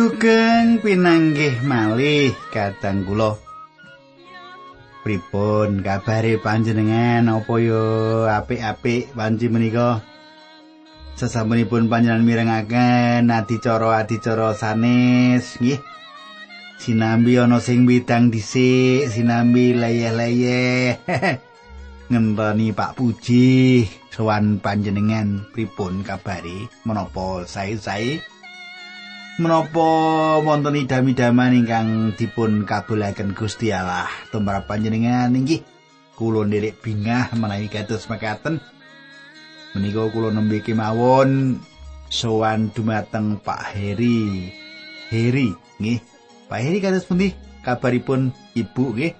Sugeng pinanggih malih kadang kula. Pripun kabare panjenengan apa yo apik-apik panci menika? Sesampunipun panjenengan mirengaken adicara-adicara sanes nggih. Sinambi ana sing bidang dhisik, sinambi leyeh-leyeh. Ngenteni Pak Puji sowan panjenengan pripun kabare menapa sae-sae? Menapa wonten idam-idaman ingkang dipun kabulaken Gusti Allah? Tumrap panjenengan inggih. Kula nderek bingah menawi kados mekaten. Menika kula nembe kemawon sowan dumateng Pak Heri. Heri nggih. Pak Heri kados pundi? Kabaripun ibu nggih.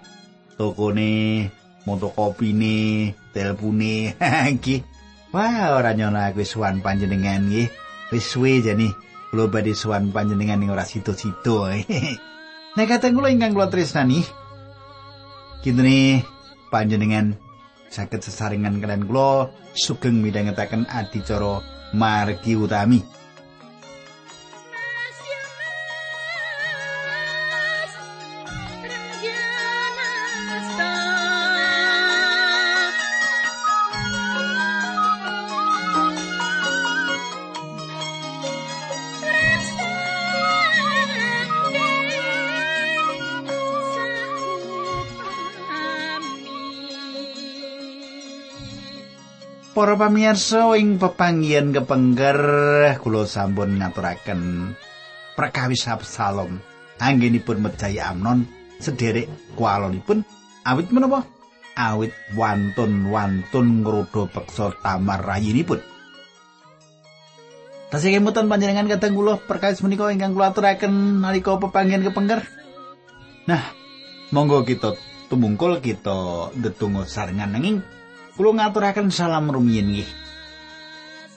Tokone motokopine telpone nggih. Wah ora nyono aku sowan panjenengan nggih. Wis suwe jane kula badhe sowan panjenengan ing ora sida-sida. Nek kateng kula ingkang kula tresnani kintene panjenengan saged sesarengan kalian kula sugeng midhangetaken adicara margi utami. Para pamirsa ing pepanggihan kepengker kula sampun ngaturaken perkawis Absalom. Anggenipun medhaya Amnon sederek kualonipun awit menapa? Awit wantun-wantun ngrodha peksa tamar rayinipun. Tasih kemutan panjenengan kadang kula perkawis menika ingkang kula aturaken nalika pepanggihan kepengker. Nah monggo kita tumungkul kita ndedonga sarengan nanging kula ngaturaken salam rumiyin nggih.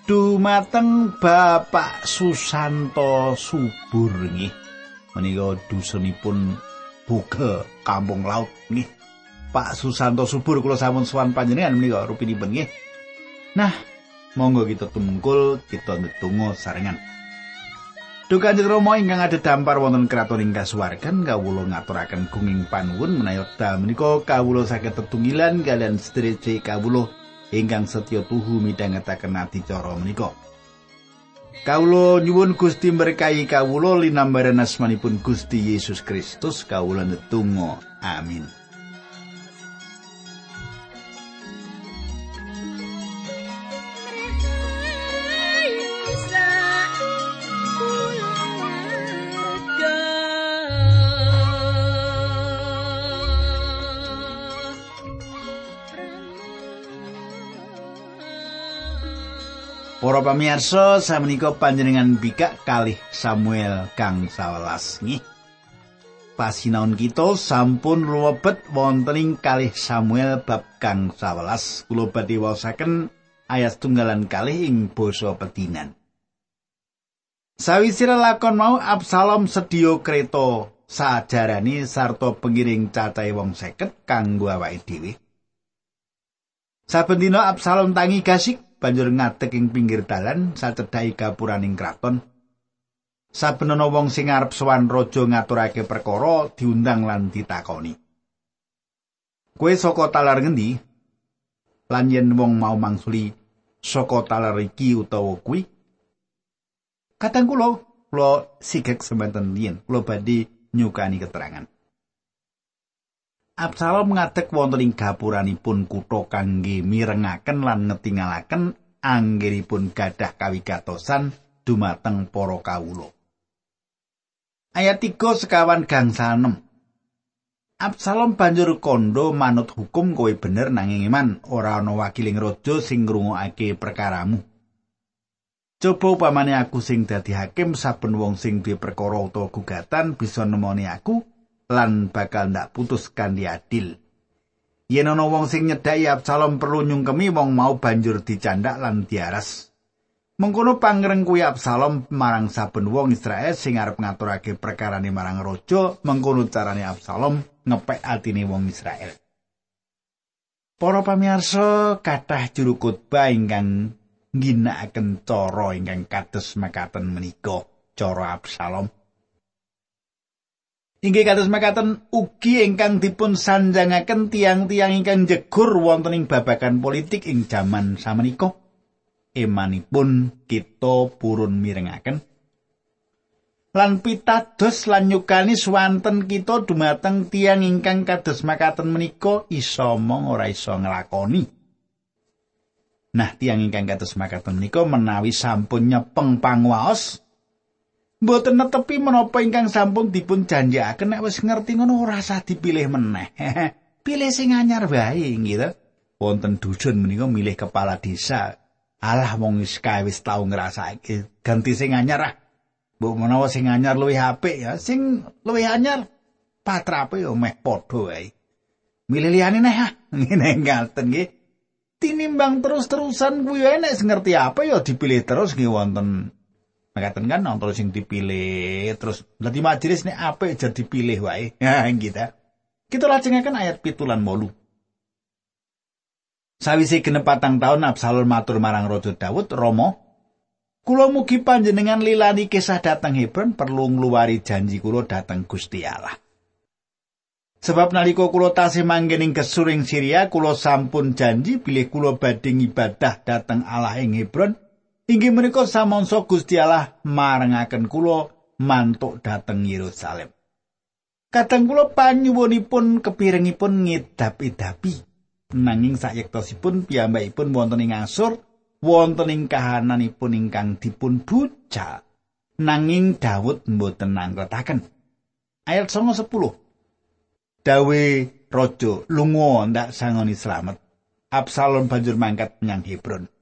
Dumateng Bapak Susanto Subur nggih. Menika dusunipun Buga Kampung Laut nggih. Pak Susanto Subur kula sampun sowan panjenengan menika rupinipun nggih. Nah, monggo kita tumungkul kita ndedonga sarengan. Duh Kanjeng Rama ingkang dampar wonten kraton ing kasuwargan kawula ngaturaken gunging panuwun menawi wekdal menika kawula saged tetunggilan kalian sedherek kawula ingkang setya tuhu midhangetaken adicara menika. Kawula nyuwun Gusti berkahi kawula linambaran asmanipun Gusti Yesus Kristus kawula netunggal. Amin. Para pamirsa, samenika panjenengan bikak kalih Samuel kang 11 nggih. Pasinaon kita sampun ruwebet wonten ing kalih Samuel bab kang 11. Kula badhe waosaken ayat tunggalan kalih ing basa petinan. Sawise lakon mau Absalom sedya kreta sajarani sarta pengiring cacahe wong seket kanggo awake dhewe. Saben dina Absalom tangi gasik banjur ngadeg ing pinggir dalan sacedhaki gapuraning kraton. Saben ana wong sing arep sowan raja ngaturake perkara diundang lan ditakoni. Kowe saka talar ngendi? Lan yen wong mau mangsuli saka talar iki utawa kuwi? Katang kula, kula sigek semanten yen kula badhe nyukani keterangan. Absalom ngadeg wonten ing gapuranipun kutha kangge mirengaken lan ngetingalaken anggenipun gadah kawigatosan dumateng para kawula. Ayat 3 sekawan gangsal 6. Absalom banjur kondo manut hukum kowe bener nanging iman ora ana wakiling raja sing ngrungokake perkaramu. Coba upamane aku sing dadi hakim saben wong sing duwe perkara utawa gugatan bisa nemoni aku lan bakal ndak putus kanthi adil. Yen ana wong sing nyedhaki Absalom perlu nyungkemi wong mau banjur dicandak lan diaras. Mengkono pangreng kuwi Absalom marang saben wong Israel sing arep ngaturake perkarane marang raja, mengkono carane Absalom ngepek atine wong Israel. Para pamirsa, kathah juru khotbah ingkang ngginakaken cara ingkang kados mekaten menika, cara Absalom. Inggih kados mekaten ugi ingkang dipun sanjangaken tiang-tiang ingkang jegur wonten ing babagan politik ing jaman samenika. Emanipun kita purun mirengaken lan pitados lan nyukani swanten kita dumateng tiang ingkang kados makaten menika isa mong ora isa nglakoni. Nah, tiang ingkang kados makaten menika menawi sampun nyepeng panguwaos Mboten netepi menapa ingkang sampun dipun janjiaken nek wis ngerti ngono ora usah dipilih meneh. Pilih sing anyar wae gitu. Wonten dusun menika milih kepala desa. Alah wong wis kae wis tau ngrasake ganti sing anyar ah. Mbok menawa sing anyar luwih apik ya, sing luwih anyar patrape yo meh padha wae. Milih liyane neh ah. Ngene ngaten nggih. Tinimbang terus-terusan kuwi nek ngerti apa ya dipilih terus nggih wonten Makaten kan nonton sing dipilih terus dadi majelis nek apik jadi dipilih wae. Ya kita. Kita lajengaken ayat pitulan molu. Sawise genep patang taun Absalom matur marang Raja Daud, Romo, kula mugi panjenengan lilani kisah dateng Hebron perlu ngluwari janji kula dateng Gusti Allah. Sebab nalika kula tasih manggen ing kesuring Syria, kula sampun janji bilih kula badhe ibadah dateng Allah ing Hebron Inggih menika samangsa Gusti Allah marengaken kula mantuk dhateng Yerusalem. Kadang kula panyuwunipun kepirengipun ngidap-idapi nanging sayektosipun piyambakipun wonten ing asur wonten ing kahananipun ingkang dipun buca nanging Daud mboten nangretaken. Ayat 10. Dawe raja lunga ndak sangoni slamet. Absalom banjur mangkat menyang Hebron.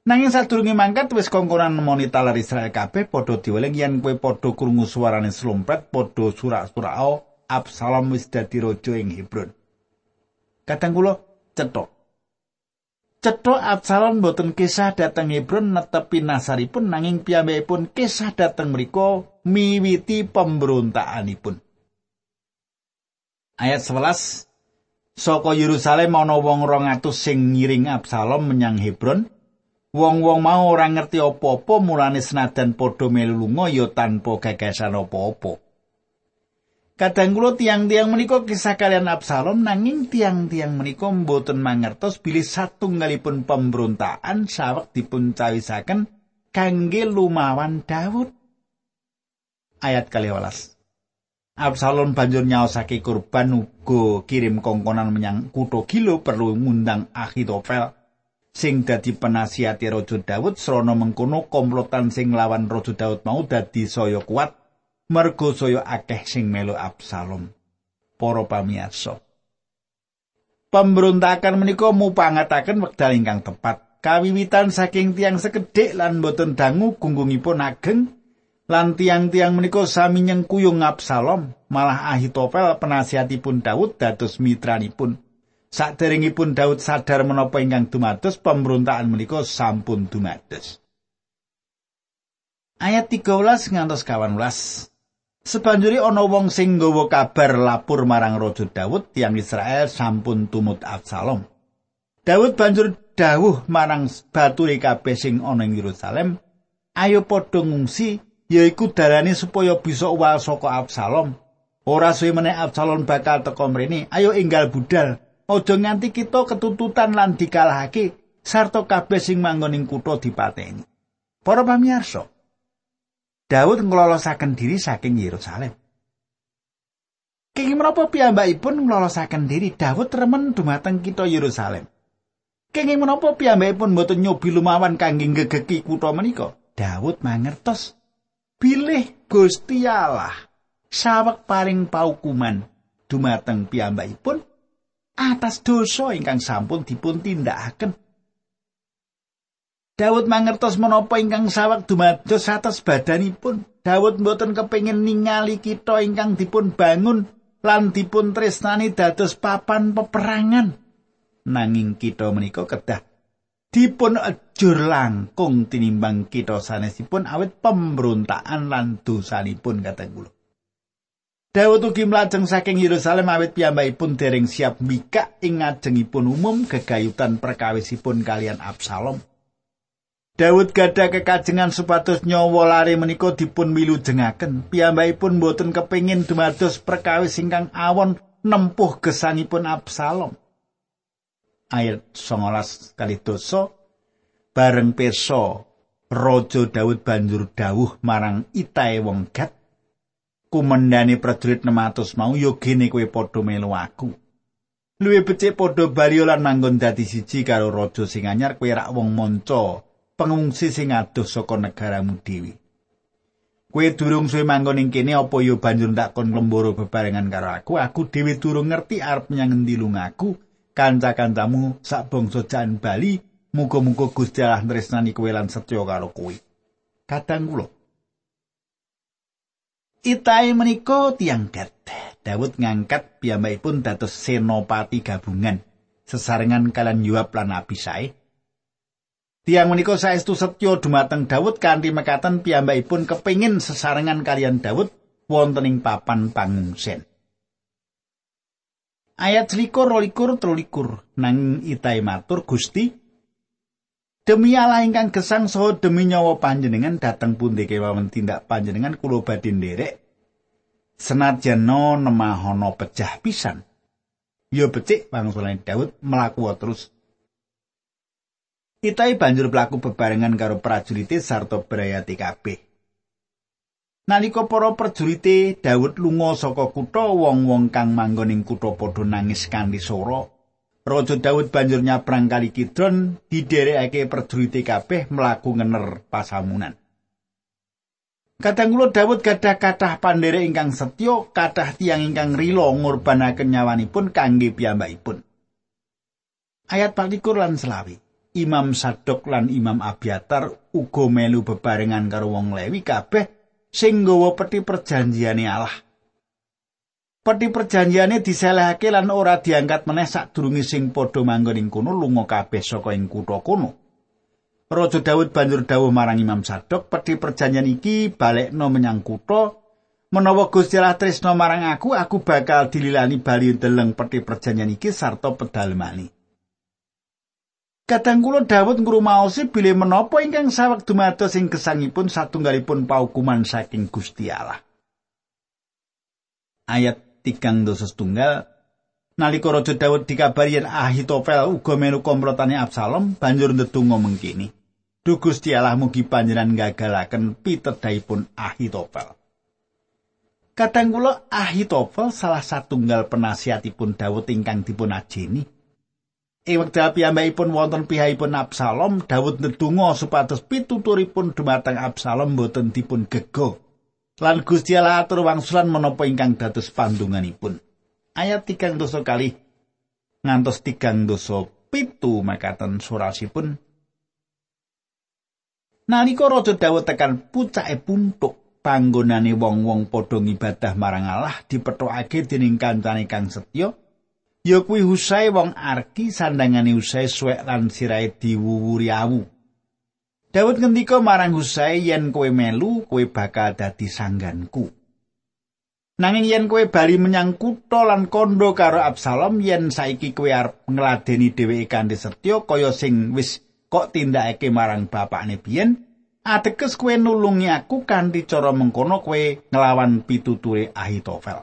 Nanging sadurunge mangkat wis kongkonan nemoni talar Israel kabeh padha diweling yen kowe padha krungu suarane slumpet padha surak-surao Absalom wis dadi raja ing Hebron. Kadang kula cetok. Cetok Absalom boten kisah dateng Hebron netepi nasaripun nanging piyambakipun kisah dateng mriku miwiti pemberontakanipun. Ayat 11 Saka Yerusalem ana wong 200 sing ngiring Absalom menyang Hebron. Wong-wong mau ora ngerti apa-apa mulane senadan padha melu lunga ya tanpa gagasan apa-apa. Kadang kula tiang-tiang menika kisah kalian Absalom nanging tiang-tiang menika mboten mangertos bilih satunggalipun pemberontakan sawek dipun cawisaken kangge lumawan Daud. Ayat kali walas. Absalom banjur nyaosake kurban uga kirim kongkonan menyang kutha Gilo perlu ngundang Ahitofel sing dadi penasihati Raja Daud srana mengkono komplotan sing lawan Raja Daud mau dadi saya kuat mergo saya akeh sing melu Absalom. Para pamirsa. Pemberontakan menika mupangataken wekdal ingkang tepat. Kawiwitan saking tiang sekedhik lan boten dangu gunggungipun ageng lan tiang-tiang menika sami nyengkuyung Absalom, malah Ahitofel penasihatipun Daud dados mitranipun. Saderengipun Daud sadar menapa ingkang dumados pemberontakan menika sampun dumados. Ayat 13 ngantos 18. Sebanjuri ana wong sing nggawa kabar lapor marang Raja Daud tiang Israel sampun tumut Absalom. Daud banjur dawuh marang bature kabeh sing ana ing Yerusalem, "Ayo padha ngungsi, yaiku darane supaya bisa uwal saka Absalom. Ora suwe meneh Absalom bakal teka mrene. Ayo enggal budal." Aja nganti kita ketututan lan dikalahake sarta kabeh sing manggon ing kutha dipateni. Para pamirsa, Daud nglolosaken diri saking Yerusalem. Kenging menapa piyambakipun nglolosaken diri Daud remen dumateng kita Yerusalem? Kenging menapa piyambakipun mboten nyobi lumawan kangge ngegeki kutha menika? Daud mangertos bilih Gusti Allah sawek paring paukuman dumateng piyambakipun atas dosa ingkang sampun dipun tindakaken. Daud mangertos menapa ingkang sawak dumados atas badanipun. Daud mboten kepengin ningali kita ingkang dipun bangun lan dipun tresnani dados papan peperangan. Nanging kita menika kedah dipun ejur langkung tinimbang kita sanesipun awit pemberontakan lan dosanipun kata kula. Daud ugi mlajeng saking Yerusalem awit piyambakipun dereng siap mikak ing ngajengipun umum gegayutan perkawisipun kalian Absalom. Daud gadah kekajengan supados nyawa lare menika dipun milu jengaken. Piyambakipun boten kepingin dumados perkawis ingkang awon nempuh gesangipun Absalom. Ayat 19 kali dosa bareng peso Raja Daud banjur dawuh marang Itae wong Gat kumendani prajurit 600 mau yo gene kowe padha melu aku. Luwe becik padha bali lan manggon dadi siji karo raja sing anyar kowe rak wong manca pengungsi sing adoh saka negaramu dhewe. Kowe durung suwe manggon ing kene apa ya banjur tak kon lemboro bebarengan karo aku? Aku dhewe durung ngerti arep menyang endi lungaku. Kanca-kancamu sak bangsa jan Bali, muga-muga Gusti Allah tresnani kowe lan setya karo kowe. Kadang kula Itai menika tiang gat. Daud ngangkat piyambakipun dados senopati gabungan sesarengan kalian Yoab lan Abisai. Tiang menika saestu setya dumateng Daud kanthi mekaten piyambakipun kepingin sesarengan kalian Daud wonten ing papan pangungsen. Ayat selikur rolikur telulikur nang itai matur Gusti Demi Allah ingkang gesang saha demi nyawa panjenengan dateng pundi kewawen tindak panjenengan kula badhe nderek senajan no nemahono pecah pisan. Yo becik wangsulane Daud mlaku terus Itai banjur pelaku bebarengan karo prajurite sarta brayati kabeh. Nalika para prajurite Daud lunga saka kutha wong-wong kang manggon ing kutha padha nangis kanthi swara. Raja Daud banjur nyabrang kali Kidron didherekake prajurite kabeh mlaku ngener pasamunan. Kadang Daud gadah kathah pandherek ingkang setya, kathah tiyang ingkang rila ngorbanaken nyawanipun kangge piyambakipun. Ayat 24 lan selawi. Imam Sadok lan Imam Abiatar uga melu bebarengan karo wong Lewi kabeh sing nggawa peti perjanjiane Allah. Peti perjanjiane diselehake lan ora diangkat meneh sadurunge sing padha manggon ing kono lunga kabeh saka ing kutha kono. Raja Daud banjur dawuh marang Imam Sadok, peti perjanjian iki balekno menyang kutha menawa Gusti Allah tresno marang aku, aku bakal dililani bali deleng peti perjanjian iki sarta pedalemane. Kadang kula Daud ngrumaosi bilih menapa ingkang saweg dumados ing gesangipun satunggalipun paukuman saking Gusti Allah. Ayat tigang dosa setunggal Nalika Raja Daud dikabari yen Ahitofel uga melu Absalom banjur ndedonga mengkini. Duh Gusti Allah mugi panjenengan gagalaken pitedhaipun Ahitofel. Kadang kula Ahitofel salah satunggal penasihatipun Daud ingkang dipun ajeni. Ing wekdal piyambakipun wonten pihakipun Absalom, Daud ndedonga supados pituturipun dumateng Absalom boten dipun gego. Lan Gusti Allah atur wangsulan menapa ingkang dados pandunganipun. Ayat tigang dosa kali ngantos tigang dosa pitu makaten surasipun. Nalika Raja Daud tekan pucake puntuk panggonane wong-wong padha ngibadah marang Allah dipethokake dening kancane kang setya, ya kuwi Husai wong Arki sandangane Husai suwek lan sirahe diwuwuri awu. Daud ngendika marang Husai yen kowe melu, kowe bakal dadi sangganku. Nanging yen kowe bali menyang kutha lan kondo karo Absalom yen saiki kowe arep ngladeni dheweke kanthi setya kaya sing wis kok tindakake marang bapakne biyen, ateges kowe nulungi aku kanthi cara mengkono kowe nglawan pituture Ahitofel.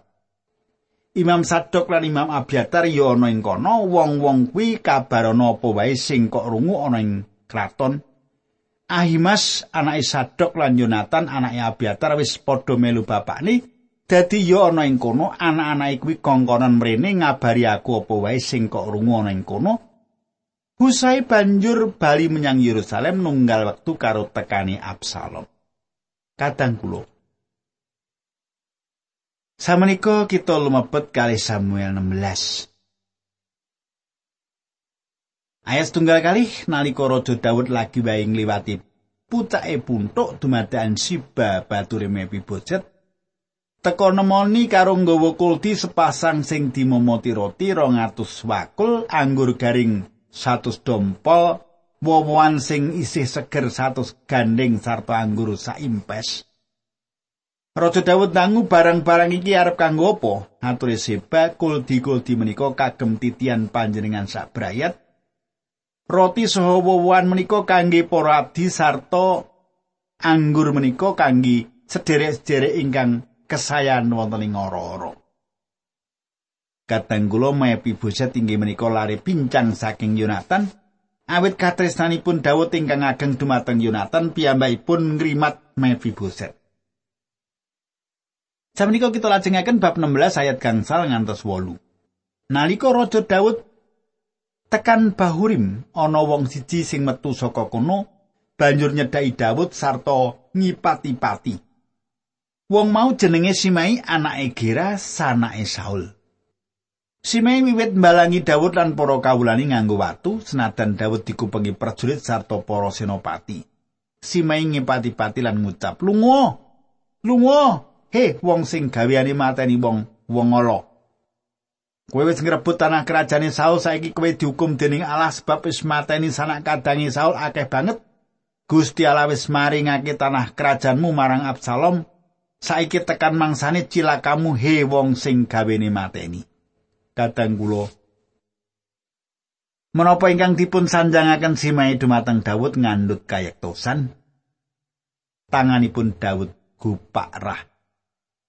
Imam Sadok lan Imam Abiatar ya ana ing kono, wong-wong kuwi kabar ana apa wae sing kok rungu ana ing kraton. Ahimas anake Sadok lan Yonatan anake Abiatar wis padha melu bapakne. Dadi ya ana ing kono, anak-anake kuwi kongkonan mrene ngabari aku apa wae sing kok rungu ana ing kono. Husai banjur bali menyang Yerusalem nunggal wektu karo tekani Absalom. Kadang kula Samenika kita lumebet kali Samuel 16. Ayat tunggal kali nalika Raja Daud lagi wae ngliwati pucake puntuk dumadakan Siba bature Mepiboset. Teka nemoni karo nggawa kulti sepasang sing dimomoti roti 200 wakul anggur garing 100 dompol wowoan sing isih seger 100 gandeng sarta anggur saimpes. Raja Daud dangu barang-barang iki arep kanggo apa? Ature Seba kuldi-kuldi menika kagem titian panjenengan sak brayat. Roti saha wowoan menika kangge para abdi sarta anggur menika kangge sederek-sederek ingkang kesayan wonten ing ora-ora. Kadang kula Mephiboset inggih menika lare pincang saking Yonatan awit katresnanipun Daud ingkang ageng dumateng Yonatan piyambakipun ngrimat Mephiboset. Samenika kita lajengaken bab 16 ayat gangsal ngantos 8. Nalika Raja Daud tekan Bahurim ana wong siji sing metu saka kono banjur nyedhaki Daud sarta ngipati-pati. Wong mau jenenge Simai anake Gera sanake Saul. Simei wiwit mbalangi Daud lan para kawulani nganggo watu senadan Daud dikupengi prajurit sarta para senopati. Simei ngipati-pati lan ngucap, "Lunga! Lunga! He, wong sing gaweane mateni wong wong ala. Kowe wis ngrebut tanah kerajaan Saul saiki kowe dihukum dening Allah sebab wis mateni sanak kadangi Saul akeh banget. Gusti Allah wis maringake tanah kerajaanmu marang Absalom. Saiki tekan mangsane cilakamu he wong sing gawene mateni." kadang kula menapa ingkang dipun sanjangaken Simai dumateng Daud ngandut kayektosan tanganipun Daud gupakrah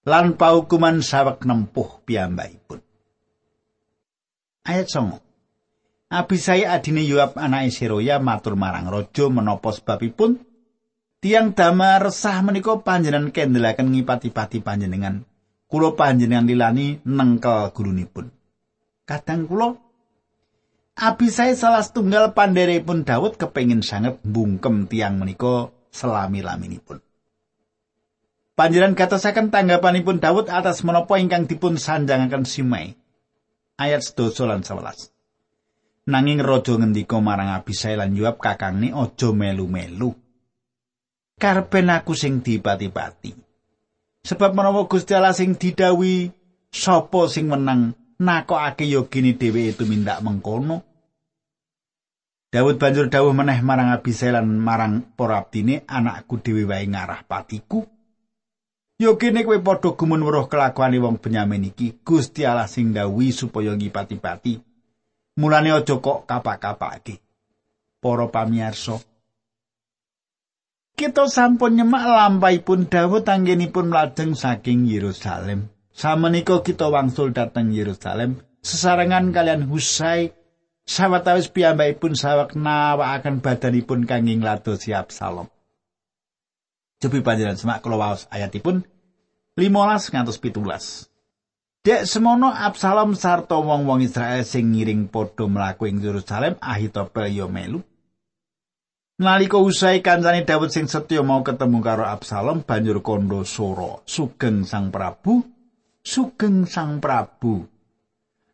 lan paukuman sawek nempuh piyambakipun ayat 9 Abisai adine Yoab anake Seroya matur marang raja menapa sebabipun tiang dama resah menika panjenengan kendelaken ngipati-pati panjenengan kula panjenengan lilani nengkel gurunipun kadang kula Abisai salah setunggal pun Daud kepengin sangat bungkem tiang menika selami-laminipun. Panjenengan katasaken tanggapanipun Daud atas menapa ingkang dipun sanjangaken Simei. Ayat 12 lan 11. Nanging raja ngendika marang Abisai lan Yoab kakangne aja melu-melu. Karpen aku sing dipati-pati. Sebab menawa Gusti Allah sing didawi sapa sing menang nakokake yogine dheweke tumindak mengkono. Daud banjur dawuh meneh marang Abisai lan marang para abdine, anakku dhewe wae ngarah patiku. Yogine kowe padha gumun weruh kelakuane wong Benyamin iki, Gusti Allah sing dawuhi supaya ngipati-pati. Mulane aja kok kapak-kapake. Para pamirsa, kita sampun nyemak lampahipun Daud anggenipun mlajeng saking Yerusalem. Samenika kita wangsul dhateng Yerusalem sesarengan kalian Husai sawetawis piyambakipun sawek nawakaken badanipun kangge ngladosi Absalom. Cobi panjenengan semak kula waos ayatipun 15 ngantos 17. Dek semono Absalom sarta wong-wong Israel sing ngiring padha mlaku ing Yerusalem Ahitofel yo melu. Nalika usai kancane Daud sing setya mau ketemu karo Absalom banjur kondo soro sugeng Sang Prabu sugeng Sang Prabu.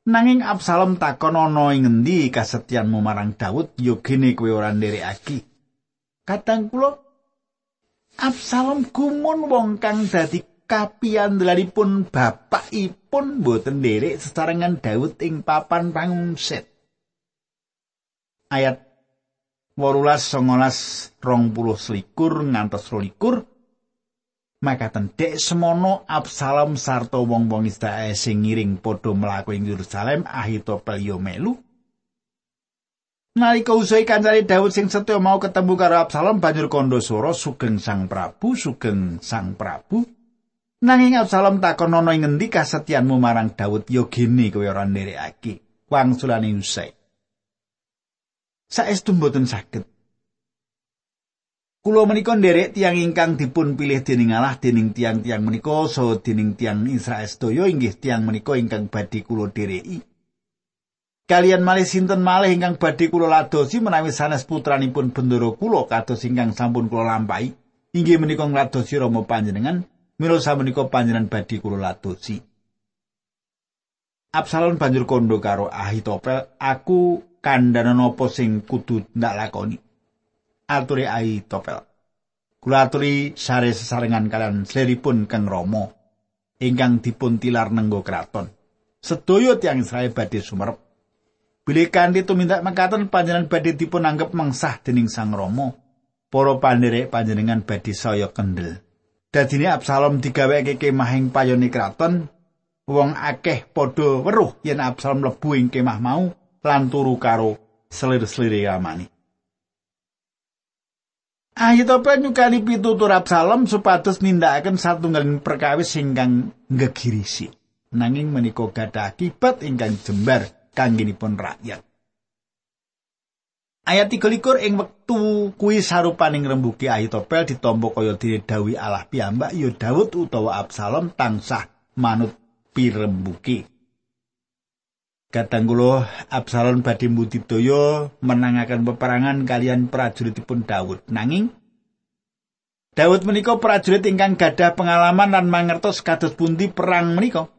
Nanging Absalom takon ana ing ngendi kasetyanmu marang Daud ya gene kowe ora nderekake. Kadang kula Absalom gumun wong kang dadi kapiyandelanipun bapakipun boten nderek sesarengan Daud ing papan pangungset. Ayat 18 19 20 selikur ngantos 21 makaten dek semono Absalom sarta wong-wong Israel sing ngiring padha mlaku ing Yerusalem Ahitofel yo Nalika usai kancane Daud sing setya mau ketemu karo Absalom banjur kandha swara sugeng Sang Prabu sugeng Sang Prabu. Nanging Absalom takon ana ing ngendi kasetyanmu marang Daud? Yo gene kowe ora nderekake. Wangsulane usai Saestu mboten saged? Kulo menika nderek tiang ingkang dipun pilih dening Allah dening tiang-tiang menika so dening tiang Israel sedaya inggih tiang menika ingkang badhe kulo dereki. Kalian malih sinten malih ingkang badhe kulo ladosi menawi sanes putranipun bendoro kulo kados ingkang sampun kulo lampahi inggih menika ngladosi Rama panjenengan mila menika panjenengan badhe kulo ladosi. Absalom banjur kondo karo Ahitofel, aku kandhana napa sing kudu ndak lakoni. aturi ai topel. Kula aturi sare sesarengan kalian seleripun keng Romo ingkang dipun tilar nenggo kraton. Sedaya tiang Israel badhe sumerep. Bilih kanthi tumindak mekaten panjenengan badhe dipun anggap mengsah dening Sang Romo. Para panderek panjenengan badhe saya kendel. Dadine Absalom digaweke kemah ing payone kraton, wong akeh padha weruh yen Absalom mlebu ing kemah mau lan turu karo selir-selire amani. Ahitofel nyukani pitutur Absalom supados nindakaken satunggaling perkawis ingkang ngegirisi. Nanging menika gadah akibat ingkang jembar kangginipun rakyat. Ayat 23 ing wektu kuwi sarupaning rembuki Ahitofel ditampa kaya dene dawi Allah piyambak ya Daud utawa Absalom tansah manut pirembuki. Kadang kula Absalom badhe mbudidaya menangaken peperangan kalian prajuritipun Daud. Nanging Daud menika prajurit ingkang gadah pengalaman lan mangertos kados pundi perang menika.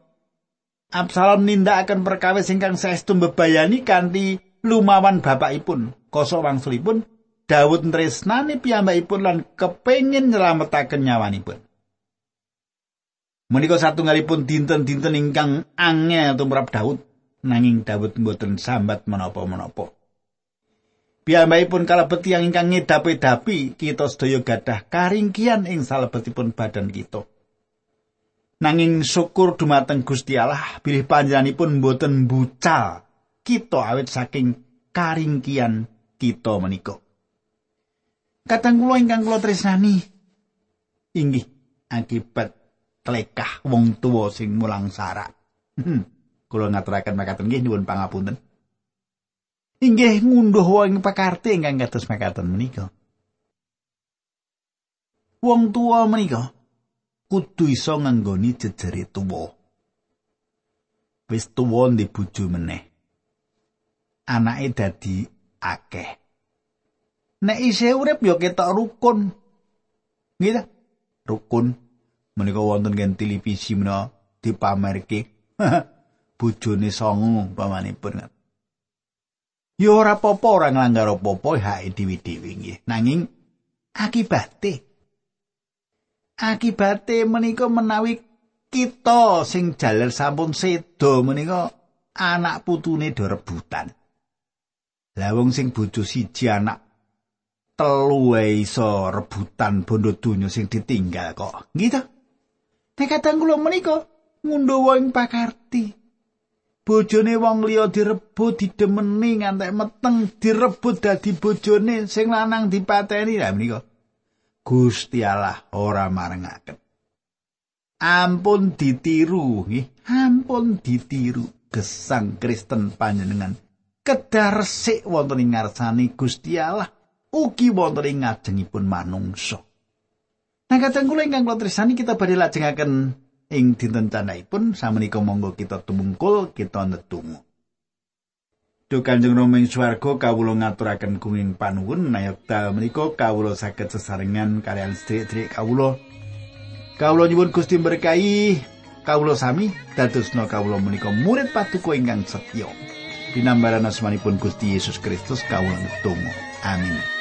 Absalom nindakaken perkawis ingkang saestu mbebayani kanthi lumawan bapakipun. Koso wangsulipun Daud tresnani piyambakipun lan kepengin nyelametaken nyawanipun. Menika satunggalipun dinten-dinten ingkang angel tumrap Daud nanging Daud mboten sambat menapa-menapa. Piyambakipun kalebet tiyang ingkang ngedapi-dapi kita sedaya gadah karingkian ing salebetipun badan kita. Nanging syukur dumateng Gusti Allah bilih panjenenganipun mboten bucal kita awit saking karingkian kita menika. Kadang kula ingkang kula tresnani inggih akibat klekah wong tuwa sing mulang sarak. Hmm, kula ngaturaken makaten nggih nyuwun pangapunten. Inggih ngunduh wong pakarti ingkang kados makaten menika. Wong tuwa menika kudu iso nganggoni jejere tuwa. Wis tuwa ndi bojo meneh. Anake dadi akeh. Nek isih urip ya ketok rukun. Nggih Rukun menika wonten gen televisi menawa dipamerke. Bojone songo pamanipun. Ya ora apa-apa ora nglanggar apa-apa hak dhewe-dhewe nggih. Nanging akibate akibate menika menawi kita sing jaler sampun sedo menika anak putune do rebutan. Lah wong sing bojo siji anak telu iso rebutan bondo donya sing ditinggal kok. Nggih? Nek kadang kula menika ngunduh wong pakarti. Bojone wong liya direbut didemeni ngantek meteng direbut dadi bojone sing lanang dipateni lah menika. Gusti Allah ora marengaken. Ampun ditiru, nggih. Ampun ditiru gesang Kristen panjenengan. Kedar resik wonten ing ngarsane Gusti Allah ugi wonten ing ngajengipun manungsa. Nah kadang kula ingkang kula kita badhe lajengaken ing dinten candhaipun samenika monggo kita tumungkul kita netungu. Duh Kanjeng Rama ing swarga kawula ngaturaken kuning panuwun nayokta menika kawula saged sesarengan kalian sedherek kawula. Kawula nyuwun Gusti berkahi kawula sami dadosna kawula menika murid patuko ingkang setya. Dinambaran asmanipun Gusti Yesus Kristus kawula nutung. Amin.